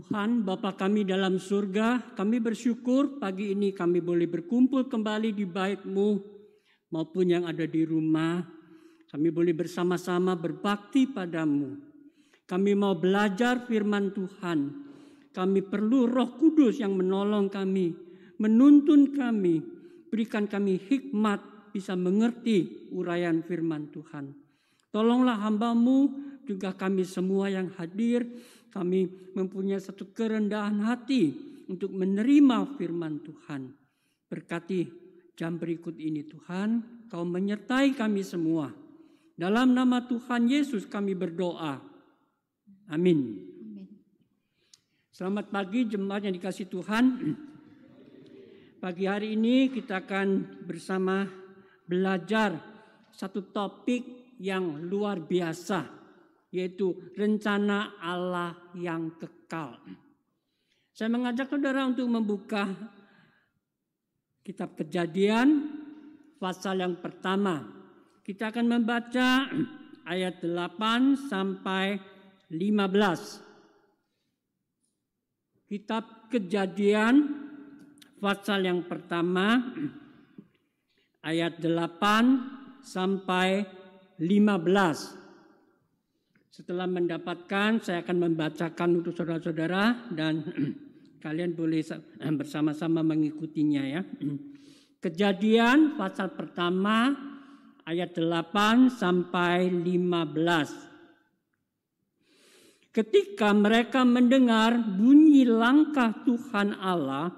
Tuhan Bapa kami dalam surga, kami bersyukur pagi ini kami boleh berkumpul kembali di baitmu maupun yang ada di rumah. Kami boleh bersama-sama berbakti padamu. Kami mau belajar firman Tuhan. Kami perlu roh kudus yang menolong kami, menuntun kami, berikan kami hikmat bisa mengerti uraian firman Tuhan. Tolonglah hambamu juga kami semua yang hadir kami mempunyai satu kerendahan hati untuk menerima firman Tuhan. Berkati jam berikut ini Tuhan, Kau menyertai kami semua. Dalam nama Tuhan Yesus kami berdoa. Amin. Selamat pagi jemaat yang dikasih Tuhan. Pagi hari ini kita akan bersama belajar satu topik yang luar biasa yaitu rencana Allah yang kekal. Saya mengajak saudara untuk membuka kitab Kejadian pasal yang pertama. Kita akan membaca ayat 8 sampai 15. Kitab Kejadian pasal yang pertama ayat 8 sampai 15. Setelah mendapatkan, saya akan membacakan untuk saudara-saudara dan kalian boleh bersama-sama mengikutinya ya. Kejadian pasal pertama ayat 8 sampai 15. Ketika mereka mendengar bunyi langkah Tuhan Allah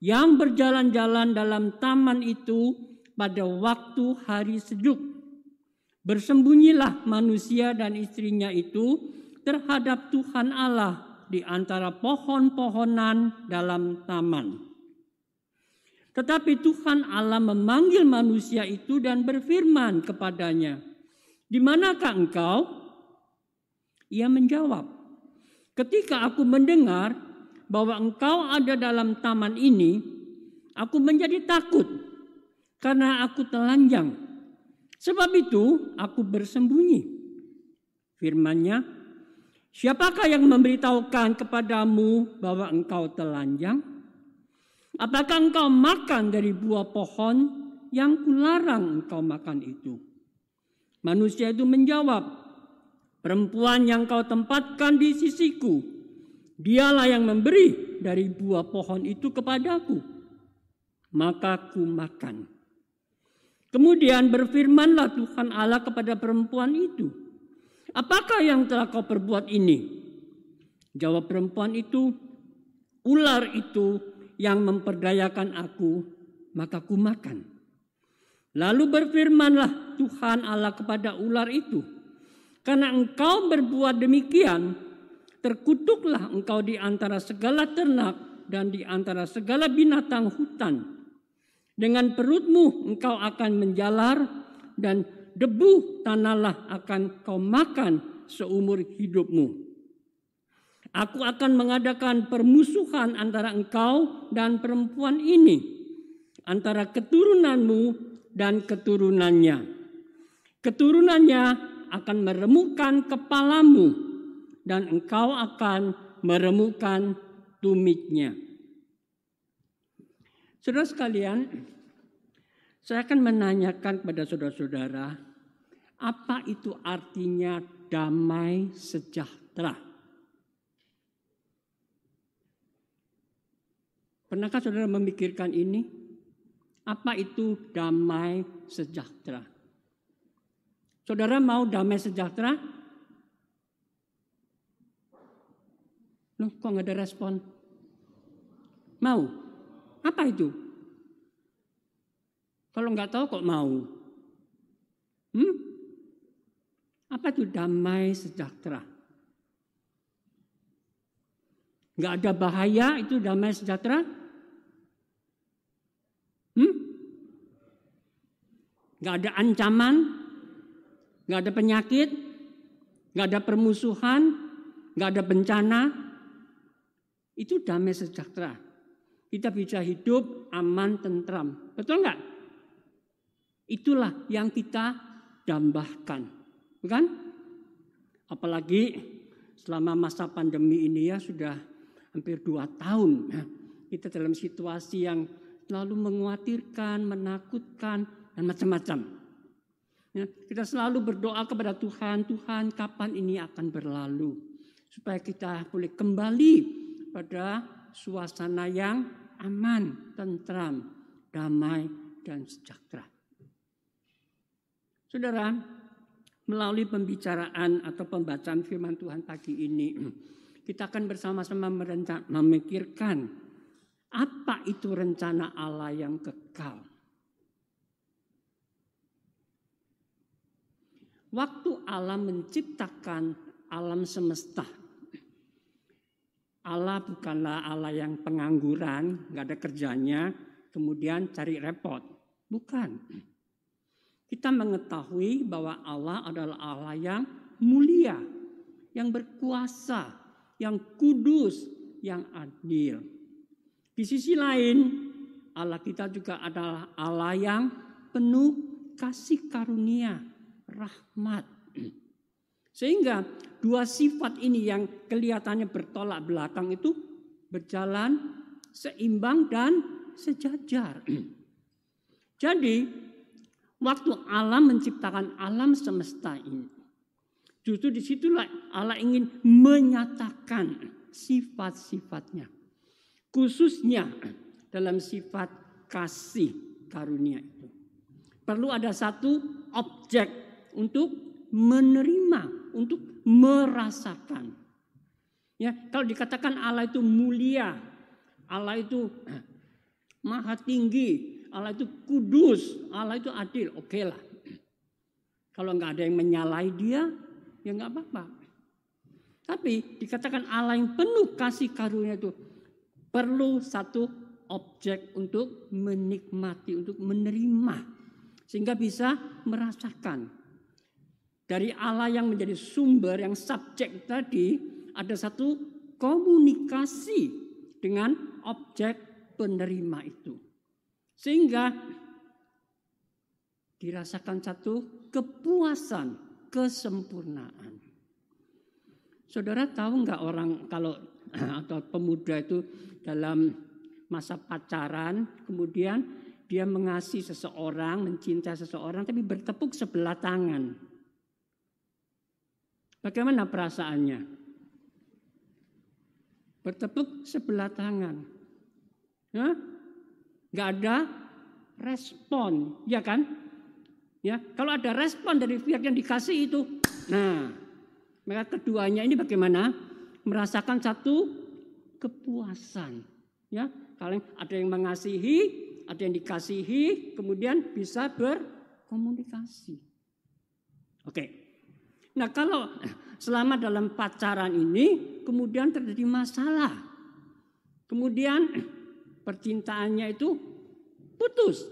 yang berjalan-jalan dalam taman itu pada waktu hari sejuk Bersembunyilah manusia dan istrinya itu terhadap Tuhan Allah di antara pohon-pohonan dalam taman. Tetapi Tuhan Allah memanggil manusia itu dan berfirman kepadanya, "Di manakah engkau?" Ia menjawab, "Ketika aku mendengar bahwa engkau ada dalam taman ini, aku menjadi takut karena aku telanjang Sebab itu aku bersembunyi. Firmannya, siapakah yang memberitahukan kepadamu bahwa engkau telanjang? Apakah engkau makan dari buah pohon yang kularang engkau makan itu? Manusia itu menjawab, perempuan yang kau tempatkan di sisiku, dialah yang memberi dari buah pohon itu kepadaku. Maka ku makan. Kemudian berfirmanlah Tuhan Allah kepada perempuan itu. Apakah yang telah kau perbuat ini? Jawab perempuan itu, ular itu yang memperdayakan aku, maka ku makan. Lalu berfirmanlah Tuhan Allah kepada ular itu, karena engkau berbuat demikian, terkutuklah engkau di antara segala ternak dan di antara segala binatang hutan. Dengan perutmu engkau akan menjalar dan debu tanahlah akan kau makan seumur hidupmu. Aku akan mengadakan permusuhan antara engkau dan perempuan ini, antara keturunanmu dan keturunannya. Keturunannya akan meremukkan kepalamu, dan engkau akan meremukkan tumitnya. Saudara sekalian, saya akan menanyakan kepada saudara-saudara, apa itu artinya damai sejahtera? Pernahkah saudara memikirkan ini? Apa itu damai sejahtera? Saudara mau damai sejahtera? Loh, kok nggak ada respon? Mau? Apa itu? Kalau nggak tahu kok mau? Hmm? Apa itu damai sejahtera? Nggak ada bahaya itu damai sejahtera? Hmm? Nggak ada ancaman? Nggak ada penyakit? Nggak ada permusuhan? Nggak ada bencana? Itu damai sejahtera kita bisa hidup aman, tentram. Betul nggak? Itulah yang kita dambakan. Bukan? Apalagi selama masa pandemi ini ya sudah hampir dua tahun. Ya. Kita dalam situasi yang selalu menguatirkan, menakutkan, dan macam-macam. Ya, kita selalu berdoa kepada Tuhan, Tuhan kapan ini akan berlalu. Supaya kita boleh kembali pada suasana yang aman, tentram, damai, dan sejahtera. Saudara, melalui pembicaraan atau pembacaan firman Tuhan pagi ini, kita akan bersama-sama memikirkan apa itu rencana Allah yang kekal. Waktu Allah menciptakan alam semesta, Allah bukanlah Allah yang pengangguran, nggak ada kerjanya, kemudian cari repot. Bukan. Kita mengetahui bahwa Allah adalah Allah yang mulia, yang berkuasa, yang kudus, yang adil. Di sisi lain, Allah kita juga adalah Allah yang penuh kasih karunia, rahmat. Sehingga dua sifat ini yang kelihatannya bertolak belakang itu berjalan seimbang dan sejajar. Jadi, waktu Allah menciptakan alam semesta ini, justru di situlah Allah ingin menyatakan sifat-sifatnya. Khususnya dalam sifat kasih karunia itu. Perlu ada satu objek untuk menerima, untuk merasakan. Ya, kalau dikatakan Allah itu mulia, Allah itu maha tinggi, Allah itu kudus, Allah itu adil, oke okay lah. Kalau nggak ada yang menyalahi dia, ya nggak apa-apa. Tapi dikatakan Allah yang penuh kasih karunia itu perlu satu objek untuk menikmati, untuk menerima. Sehingga bisa merasakan. Dari Allah yang menjadi sumber, yang subjek tadi, ada satu komunikasi dengan objek penerima itu. Sehingga dirasakan satu kepuasan, kesempurnaan. Saudara tahu nggak orang kalau atau pemuda itu dalam masa pacaran, kemudian dia mengasihi seseorang, mencintai seseorang, tapi bertepuk sebelah tangan. Bagaimana perasaannya? Bertepuk sebelah tangan. Ya? Gak ada respon, ya kan? Ya, kalau ada respon dari pihak yang dikasih itu, nah, maka keduanya ini bagaimana? Merasakan satu kepuasan. Ya, kalau ada yang mengasihi, ada yang dikasihi, kemudian bisa berkomunikasi. Oke. Nah, kalau selama dalam pacaran ini kemudian terjadi masalah. Kemudian percintaannya itu putus.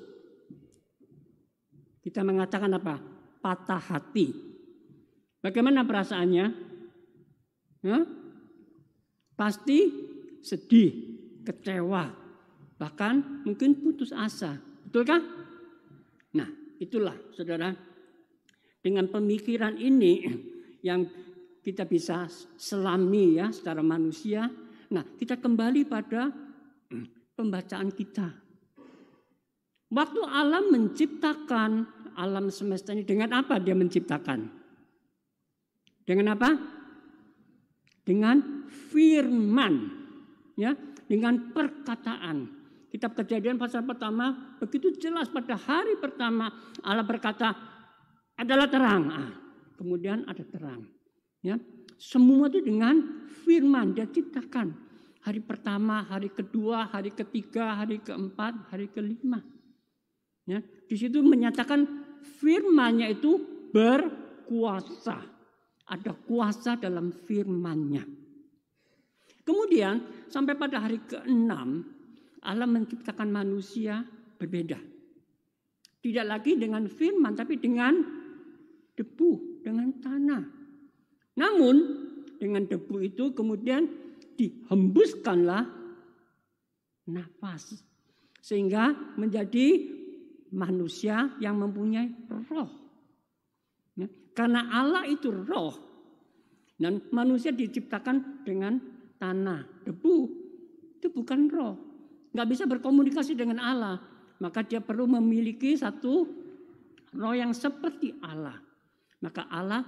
Kita mengatakan apa? Patah hati. Bagaimana perasaannya? Hah? Pasti sedih, kecewa, bahkan mungkin putus asa. Betul kan? Nah, itulah saudara. Dengan pemikiran ini yang kita bisa selami ya secara manusia. Nah, kita kembali pada pembacaan kita. Waktu alam menciptakan alam semesta ini dengan apa dia menciptakan? Dengan apa? Dengan firman ya dengan perkataan. Kitab Kejadian pasal pertama begitu jelas pada hari pertama Allah berkata adalah terang. Ah, kemudian ada terang. Ya, semua itu dengan firman dia ciptakan. Hari pertama, hari kedua, hari ketiga, hari keempat, hari kelima. Ya, di situ menyatakan firmannya itu berkuasa. Ada kuasa dalam firmannya. Kemudian sampai pada hari ke-6 Allah menciptakan manusia berbeda. Tidak lagi dengan firman tapi dengan debu, dengan tanah. Namun dengan debu itu kemudian dihembuskanlah nafas sehingga menjadi manusia yang mempunyai roh. Ya, karena Allah itu roh dan manusia diciptakan dengan tanah, debu. Itu bukan roh. Nggak bisa berkomunikasi dengan Allah. Maka dia perlu memiliki satu roh yang seperti Allah. Maka Allah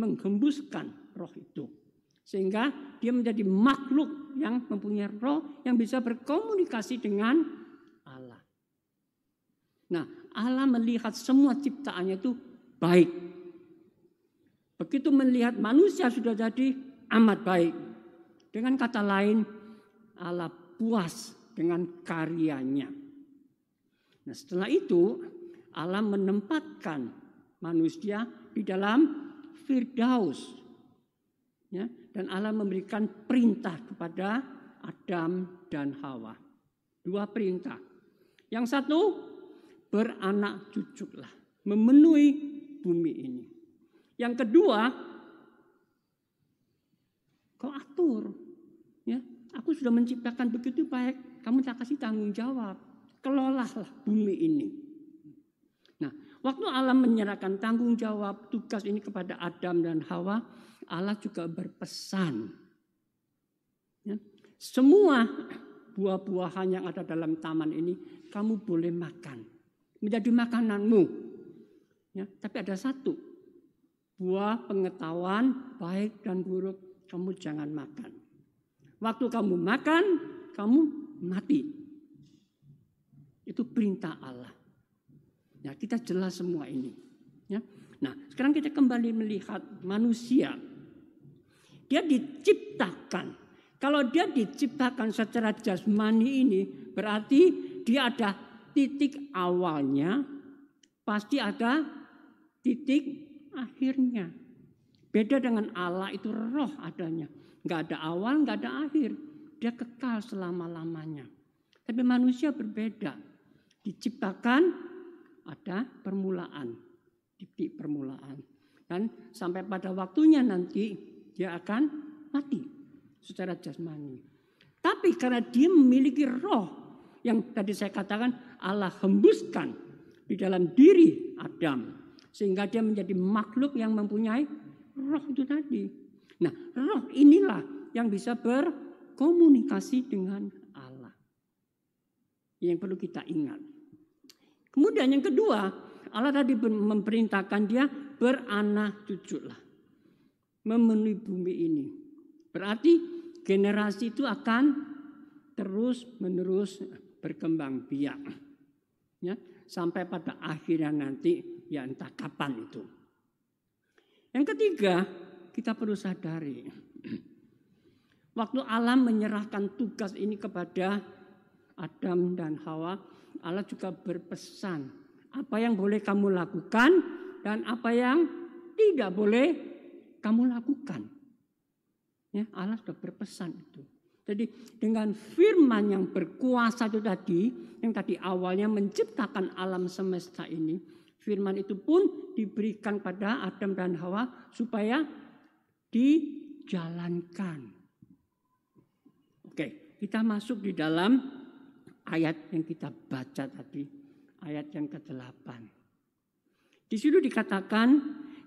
menghembuskan roh itu. Sehingga dia menjadi makhluk yang mempunyai roh yang bisa berkomunikasi dengan Allah. Nah, Allah melihat semua ciptaannya itu baik. Begitu melihat manusia sudah jadi amat baik. Dengan kata lain, Allah puas dengan karyanya. Nah, setelah itu Allah menempatkan manusia di dalam Firdaus. Ya, dan Allah memberikan perintah kepada Adam dan Hawa. Dua perintah. Yang satu, beranak cucuklah, memenuhi bumi ini. Yang kedua, kau atur. Ya, aku sudah menciptakan begitu baik, kamu tak kasih tanggung jawab. Kelolalah bumi ini. Nah, waktu Allah menyerahkan tanggung jawab tugas ini kepada Adam dan Hawa, Allah juga berpesan. Ya, semua buah-buahan yang ada dalam taman ini kamu boleh makan. Menjadi makananmu. Ya, tapi ada satu. Buah pengetahuan baik dan buruk kamu jangan makan. Waktu kamu makan, kamu mati. Itu perintah Allah. Ya, kita jelas semua ini. Ya. Nah, sekarang kita kembali melihat manusia dia diciptakan. Kalau dia diciptakan secara jasmani ini berarti dia ada titik awalnya, pasti ada titik akhirnya. Beda dengan Allah itu roh adanya. Nggak ada awal, nggak ada akhir. Dia kekal selama-lamanya. Tapi manusia berbeda. Diciptakan ada permulaan. Titik permulaan. Dan sampai pada waktunya nanti dia akan mati secara jasmani. Tapi karena dia memiliki roh yang tadi saya katakan Allah hembuskan di dalam diri Adam sehingga dia menjadi makhluk yang mempunyai roh itu tadi. Nah, roh inilah yang bisa berkomunikasi dengan Allah. Yang perlu kita ingat. Kemudian yang kedua, Allah tadi memerintahkan dia beranak cuculah memenuhi bumi ini. Berarti generasi itu akan terus menerus berkembang biak. Ya, sampai pada akhirnya nanti ya entah kapan itu. Yang ketiga, kita perlu sadari. Waktu Allah menyerahkan tugas ini kepada Adam dan Hawa, Allah juga berpesan apa yang boleh kamu lakukan dan apa yang tidak boleh kamu lakukan. Ya, Allah sudah berpesan itu. Jadi dengan firman yang berkuasa itu tadi, yang tadi awalnya menciptakan alam semesta ini, firman itu pun diberikan pada Adam dan Hawa supaya dijalankan. Oke, kita masuk di dalam ayat yang kita baca tadi, ayat yang ke-8. Di situ dikatakan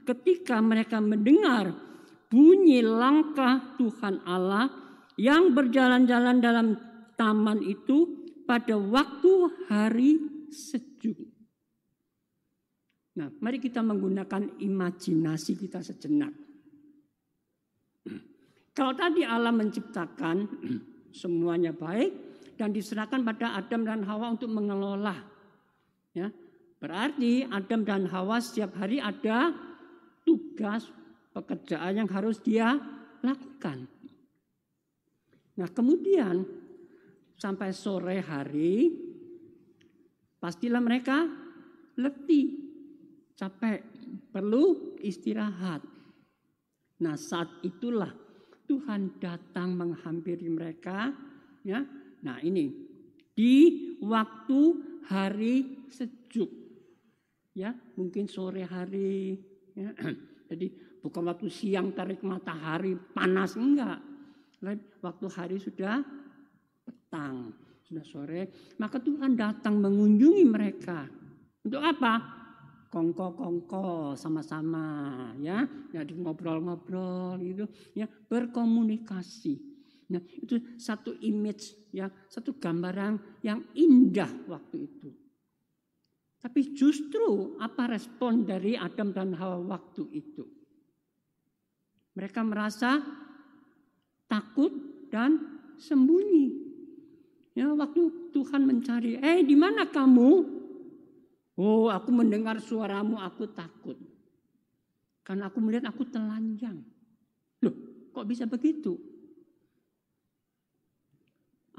ketika mereka mendengar bunyi langkah Tuhan Allah yang berjalan-jalan dalam taman itu pada waktu hari sejuk. Nah, mari kita menggunakan imajinasi kita sejenak. Kalau tadi Allah menciptakan semuanya baik dan diserahkan pada Adam dan Hawa untuk mengelola. Ya, berarti Adam dan Hawa setiap hari ada tugas pekerjaan yang harus dia lakukan. Nah, kemudian sampai sore hari pastilah mereka letih, capek, perlu istirahat. Nah, saat itulah Tuhan datang menghampiri mereka, ya. Nah, ini di waktu hari sejuk. Ya, mungkin sore hari, Ya. Jadi bukan waktu siang tarik matahari panas enggak. Waktu hari sudah petang, sudah sore, maka Tuhan datang mengunjungi mereka. Untuk apa? Kongko-kongko sama-sama ya, jadi ngobrol-ngobrol gitu ya, berkomunikasi. Nah, itu satu image ya, satu gambaran yang indah waktu itu. Tapi justru apa respon dari Adam dan Hawa waktu itu? Mereka merasa takut dan sembunyi. Ya, waktu Tuhan mencari, "Eh, di mana kamu?" "Oh, aku mendengar suaramu, aku takut." Karena aku melihat aku telanjang. Loh, kok bisa begitu?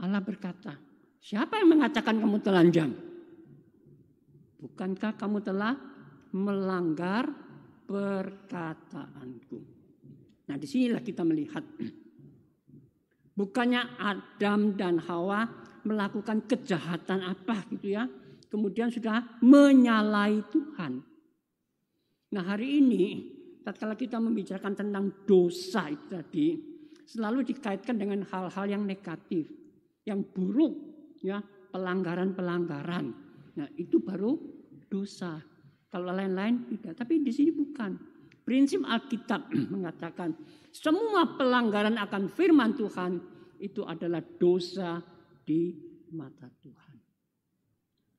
Allah berkata, siapa yang mengatakan kamu telanjang? Bukankah kamu telah melanggar perkataanku? Nah di sinilah kita melihat. Bukannya Adam dan Hawa melakukan kejahatan apa gitu ya. Kemudian sudah menyalahi Tuhan. Nah hari ini tatkala kita membicarakan tentang dosa itu tadi selalu dikaitkan dengan hal-hal yang negatif, yang buruk, ya pelanggaran-pelanggaran. Nah itu baru dosa. Kalau lain-lain tidak. Tapi di sini bukan. Prinsip Alkitab mengatakan semua pelanggaran akan firman Tuhan itu adalah dosa di mata Tuhan.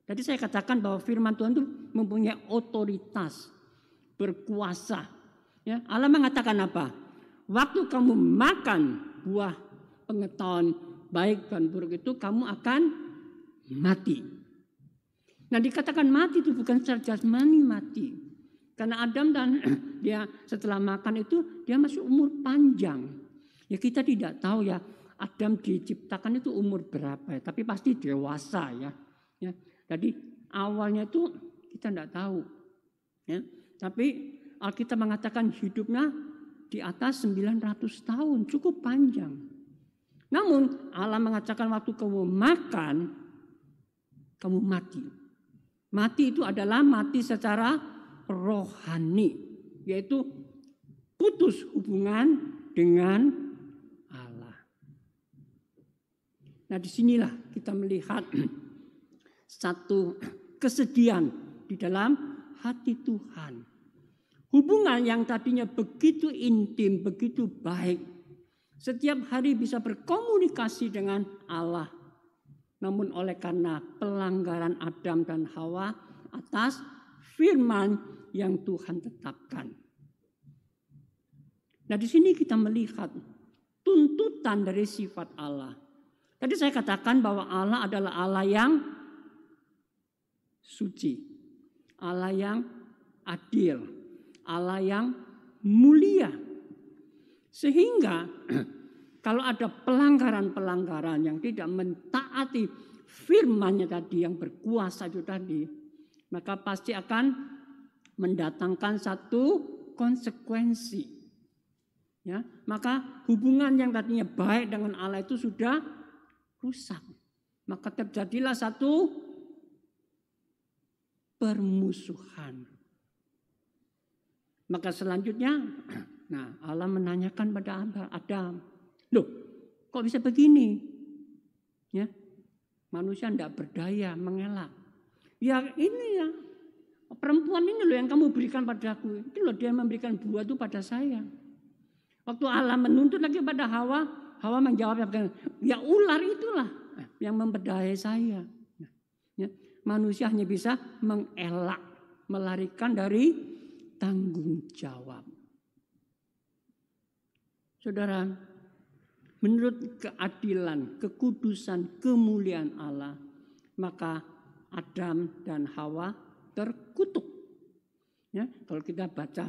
Jadi saya katakan bahwa firman Tuhan itu mempunyai otoritas, berkuasa Ya, Allah mengatakan apa? Waktu kamu makan buah pengetahuan baik dan buruk itu kamu akan mati. Nah dikatakan mati itu bukan secara jasmani mati. Karena Adam dan dia setelah makan itu dia masih umur panjang. Ya kita tidak tahu ya Adam diciptakan itu umur berapa ya. Tapi pasti dewasa ya. ya. Jadi awalnya itu kita tidak tahu. Ya. Tapi Alkitab mengatakan hidupnya di atas 900 tahun, cukup panjang. Namun Allah mengatakan waktu kamu makan, kamu mati. Mati itu adalah mati secara rohani, yaitu putus hubungan dengan Allah. Nah di sinilah kita melihat satu kesedihan di dalam hati Tuhan. Hubungan yang tadinya begitu intim, begitu baik. Setiap hari bisa berkomunikasi dengan Allah. Namun oleh karena pelanggaran Adam dan Hawa atas firman yang Tuhan tetapkan. Nah di sini kita melihat tuntutan dari sifat Allah. Tadi saya katakan bahwa Allah adalah Allah yang suci. Allah yang adil. Allah yang mulia. Sehingga kalau ada pelanggaran-pelanggaran yang tidak mentaati firmannya tadi yang berkuasa itu tadi, maka pasti akan mendatangkan satu konsekuensi. Ya, maka hubungan yang tadinya baik dengan Allah itu sudah rusak. Maka terjadilah satu permusuhan. Maka selanjutnya, nah Allah menanyakan pada Adam, loh kok bisa begini? Ya, manusia tidak berdaya, mengelak. Ya ini ya, perempuan ini loh yang kamu berikan padaku. Itu loh dia memberikan buah itu pada saya. Waktu Allah menuntut lagi pada Hawa, Hawa menjawab, ya ular itulah yang memberdayai saya. Ya, manusia hanya bisa mengelak, melarikan dari tanggung jawab. Saudara, menurut keadilan, kekudusan, kemuliaan Allah, maka Adam dan Hawa terkutuk. Ya, kalau kita baca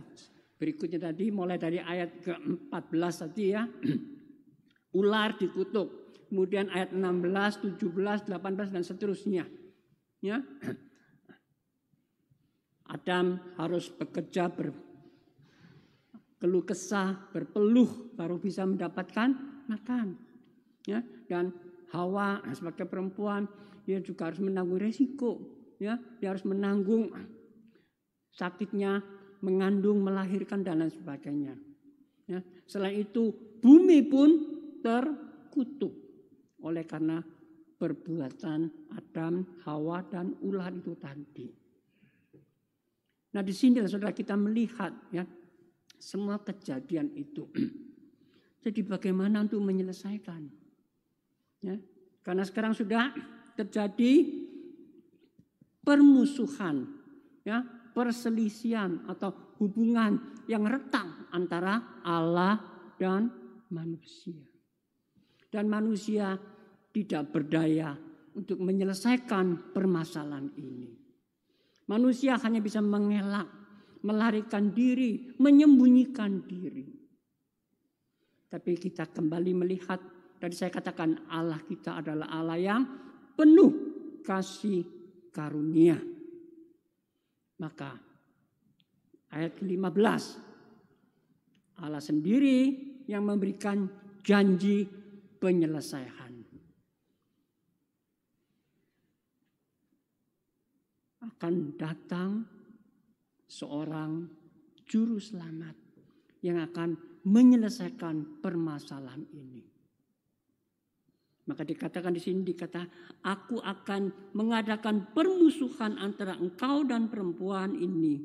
berikutnya tadi mulai dari ayat ke-14 tadi ya. Ular dikutuk. Kemudian ayat 16, 17, 18 dan seterusnya. Ya. Adam harus bekerja berkeluh kesah, berpeluh baru bisa mendapatkan makan. Ya, dan Hawa sebagai perempuan dia juga harus menanggung resiko, ya, dia harus menanggung sakitnya mengandung, melahirkan dan lain sebagainya. Ya, selain itu bumi pun terkutuk oleh karena perbuatan Adam, Hawa dan ular itu tadi. Nah di sini saudara kita melihat ya semua kejadian itu. Jadi bagaimana untuk menyelesaikan? Ya, karena sekarang sudah terjadi permusuhan, ya, perselisihan atau hubungan yang retak antara Allah dan manusia. Dan manusia tidak berdaya untuk menyelesaikan permasalahan ini. Manusia hanya bisa mengelak, melarikan diri, menyembunyikan diri. Tapi kita kembali melihat, tadi saya katakan Allah kita adalah Allah yang penuh kasih karunia. Maka ayat 15 Allah sendiri yang memberikan janji penyelesaian. Akan datang seorang juru selamat yang akan menyelesaikan permasalahan ini. Maka dikatakan di sini dikata, aku akan mengadakan permusuhan antara engkau dan perempuan ini,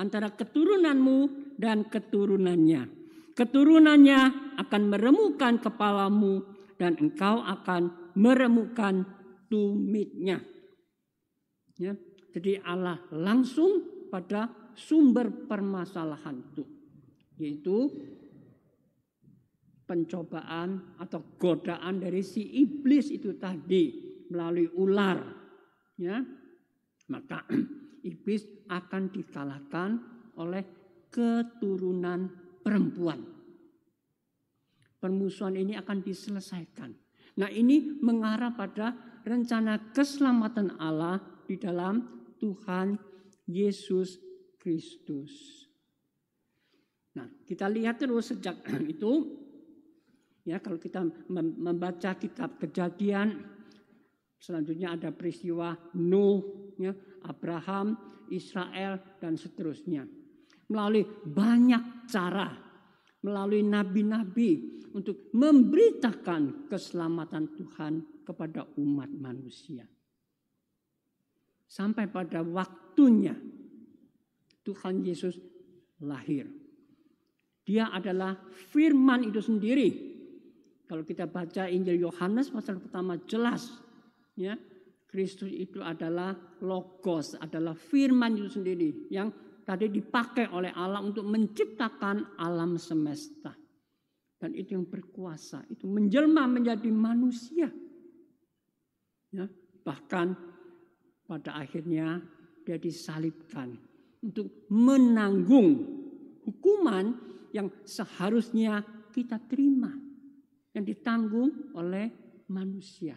antara keturunanmu dan keturunannya. Keturunannya akan meremukan kepalamu dan engkau akan meremukan tumitnya. Ya, jadi Allah langsung pada sumber permasalahan itu, yaitu pencobaan atau godaan dari si iblis itu tadi melalui ular ya. Maka iblis akan dikalahkan oleh keturunan perempuan. Permusuhan ini akan diselesaikan. Nah ini mengarah pada rencana keselamatan Allah di dalam Tuhan Yesus Kristus. Nah, kita lihat terus sejak itu Ya, kalau kita membaca kitab Kejadian, selanjutnya ada peristiwa Nuh, ya, Abraham, Israel dan seterusnya. Melalui banyak cara, melalui nabi-nabi untuk memberitakan keselamatan Tuhan kepada umat manusia. Sampai pada waktunya Tuhan Yesus lahir. Dia adalah firman itu sendiri kalau kita baca Injil Yohanes pasal pertama jelas ya Kristus itu adalah logos, adalah firman itu sendiri yang tadi dipakai oleh Allah untuk menciptakan alam semesta. Dan itu yang berkuasa, itu menjelma menjadi manusia. Ya, bahkan pada akhirnya dia disalibkan untuk menanggung hukuman yang seharusnya kita terima yang ditanggung oleh manusia.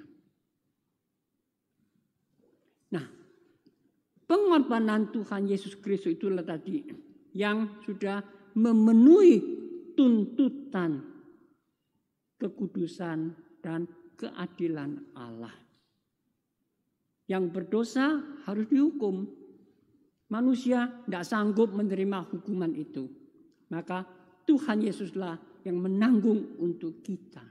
Nah, pengorbanan Tuhan Yesus Kristus itulah tadi yang sudah memenuhi tuntutan kekudusan dan keadilan Allah. Yang berdosa harus dihukum. Manusia tidak sanggup menerima hukuman itu. Maka Tuhan Yesuslah yang menanggung untuk kita.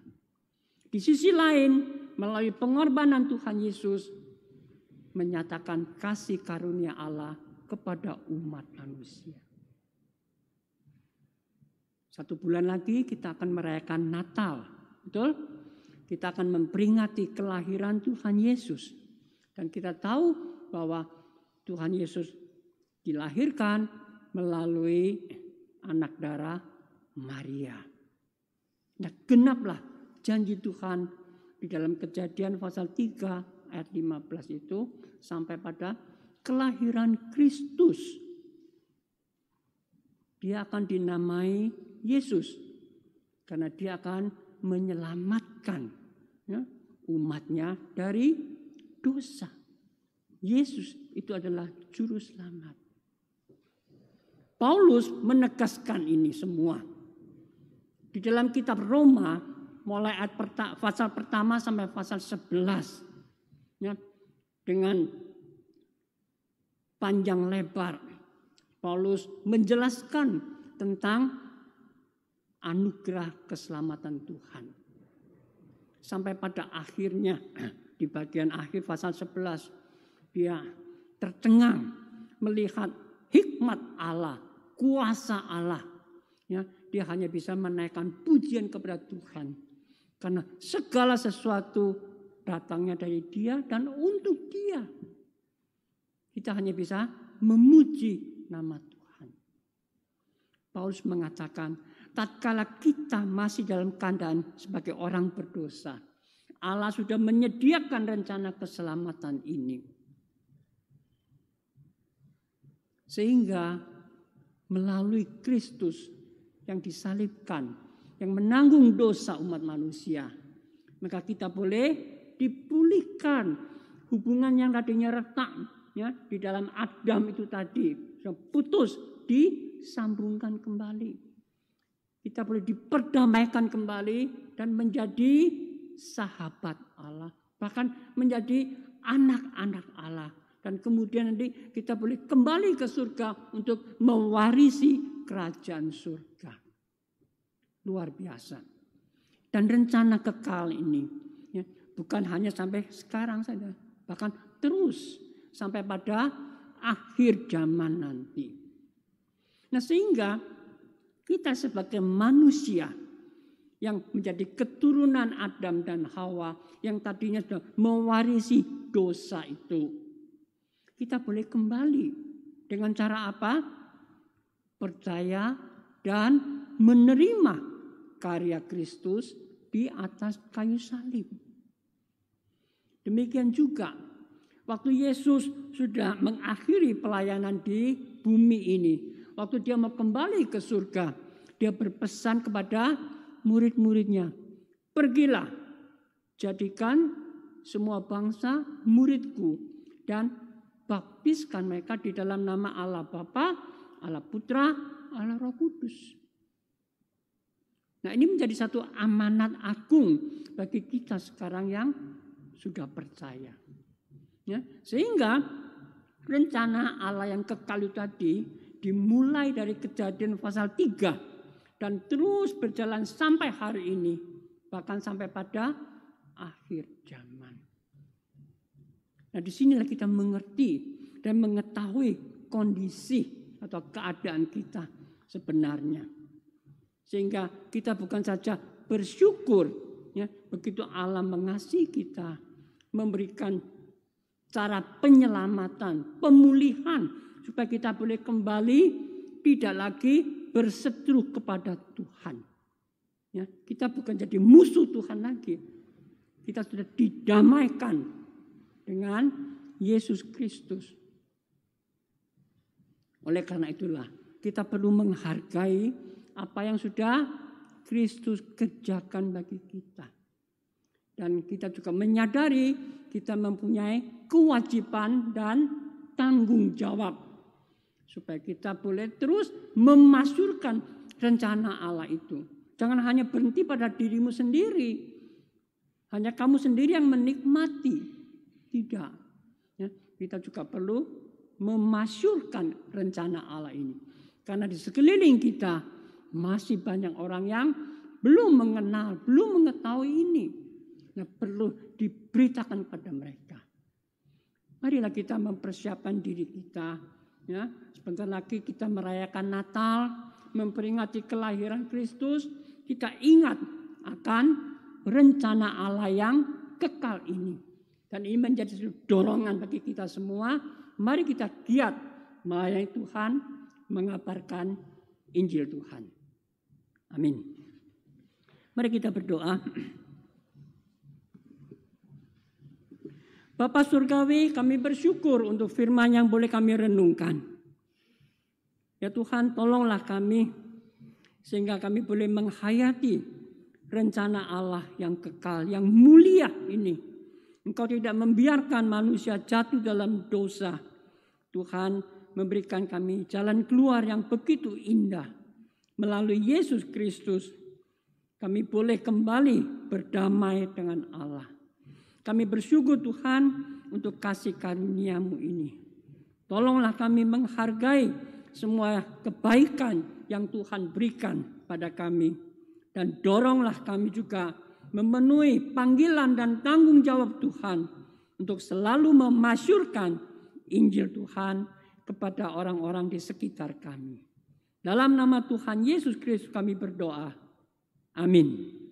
Di sisi lain, melalui pengorbanan Tuhan Yesus menyatakan kasih karunia Allah kepada umat manusia. Satu bulan lagi kita akan merayakan Natal. Betul? Kita akan memperingati kelahiran Tuhan Yesus. Dan kita tahu bahwa Tuhan Yesus dilahirkan melalui anak darah Maria. Nah, genaplah janji Tuhan di dalam kejadian pasal 3 ayat 15 itu sampai pada kelahiran Kristus. Dia akan dinamai Yesus karena dia akan menyelamatkan ya, umatnya dari dosa. Yesus itu adalah juru selamat. Paulus menegaskan ini semua di dalam kitab Roma mulai ayat pasal pertama sampai pasal 11 ya, dengan panjang lebar Paulus menjelaskan tentang anugerah keselamatan Tuhan. Sampai pada akhirnya di bagian akhir pasal 11 dia tercengang melihat hikmat Allah, kuasa Allah ya dia hanya bisa menaikkan pujian kepada Tuhan. Karena segala sesuatu datangnya dari dia dan untuk dia. Kita hanya bisa memuji nama Tuhan. Paulus mengatakan, tatkala kita masih dalam keadaan sebagai orang berdosa, Allah sudah menyediakan rencana keselamatan ini. Sehingga melalui Kristus yang disalibkan, yang menanggung dosa umat manusia, maka kita boleh dipulihkan hubungan yang tadinya retak ya di dalam Adam itu tadi putus disambungkan kembali. Kita boleh diperdamaikan kembali dan menjadi sahabat Allah, bahkan menjadi anak-anak Allah dan kemudian nanti kita boleh kembali ke surga untuk mewarisi kerajaan surga. Luar biasa. Dan rencana kekal ini ya, bukan hanya sampai sekarang saja, bahkan terus sampai pada akhir zaman nanti. Nah, sehingga kita sebagai manusia yang menjadi keturunan Adam dan Hawa yang tadinya sudah mewarisi dosa itu kita boleh kembali dengan cara apa? Percaya dan menerima karya Kristus di atas kayu salib. Demikian juga waktu Yesus sudah mengakhiri pelayanan di bumi ini, waktu dia mau kembali ke surga, dia berpesan kepada murid-muridnya, "Pergilah, jadikan semua bangsa muridku dan baptiskan mereka di dalam nama Allah Bapa, Allah Putra, Allah Roh Kudus. Nah ini menjadi satu amanat agung bagi kita sekarang yang sudah percaya. Ya, sehingga rencana Allah yang kekal itu tadi dimulai dari kejadian pasal 3 dan terus berjalan sampai hari ini bahkan sampai pada akhir zaman. Nah di sinilah kita mengerti dan mengetahui kondisi atau keadaan kita sebenarnya. Sehingga kita bukan saja bersyukur ya begitu Allah mengasihi kita, memberikan cara penyelamatan, pemulihan supaya kita boleh kembali tidak lagi berseteru kepada Tuhan. Ya, kita bukan jadi musuh Tuhan lagi. Kita sudah didamaikan dengan Yesus Kristus. Oleh karena itulah kita perlu menghargai apa yang sudah Kristus kerjakan bagi kita. Dan kita juga menyadari kita mempunyai kewajiban dan tanggung jawab. Supaya kita boleh terus memasyurkan rencana Allah itu. Jangan hanya berhenti pada dirimu sendiri. Hanya kamu sendiri yang menikmati. Tidak. Ya, kita juga perlu memasyurkan rencana Allah ini. Karena di sekeliling kita masih banyak orang yang belum mengenal, belum mengetahui ini. Nah, perlu diberitakan kepada mereka. Marilah kita mempersiapkan diri kita. Ya, sebentar lagi kita merayakan Natal, memperingati kelahiran Kristus. Kita ingat akan rencana Allah yang kekal ini. Dan ini menjadi dorongan bagi kita semua. Mari kita giat melayani Tuhan, mengabarkan Injil Tuhan. Amin. Mari kita berdoa. Bapak Surgawi, kami bersyukur untuk firman yang boleh kami renungkan. Ya Tuhan, tolonglah kami sehingga kami boleh menghayati rencana Allah yang kekal, yang mulia ini Engkau tidak membiarkan manusia jatuh dalam dosa. Tuhan memberikan kami jalan keluar yang begitu indah. Melalui Yesus Kristus, kami boleh kembali berdamai dengan Allah. Kami bersyukur Tuhan untuk kasih karuniamu ini. Tolonglah kami menghargai semua kebaikan yang Tuhan berikan pada kami. Dan doronglah kami juga memenuhi panggilan dan tanggung jawab Tuhan untuk selalu memasyurkan Injil Tuhan kepada orang-orang di sekitar kami. Dalam nama Tuhan Yesus Kristus kami berdoa. Amin.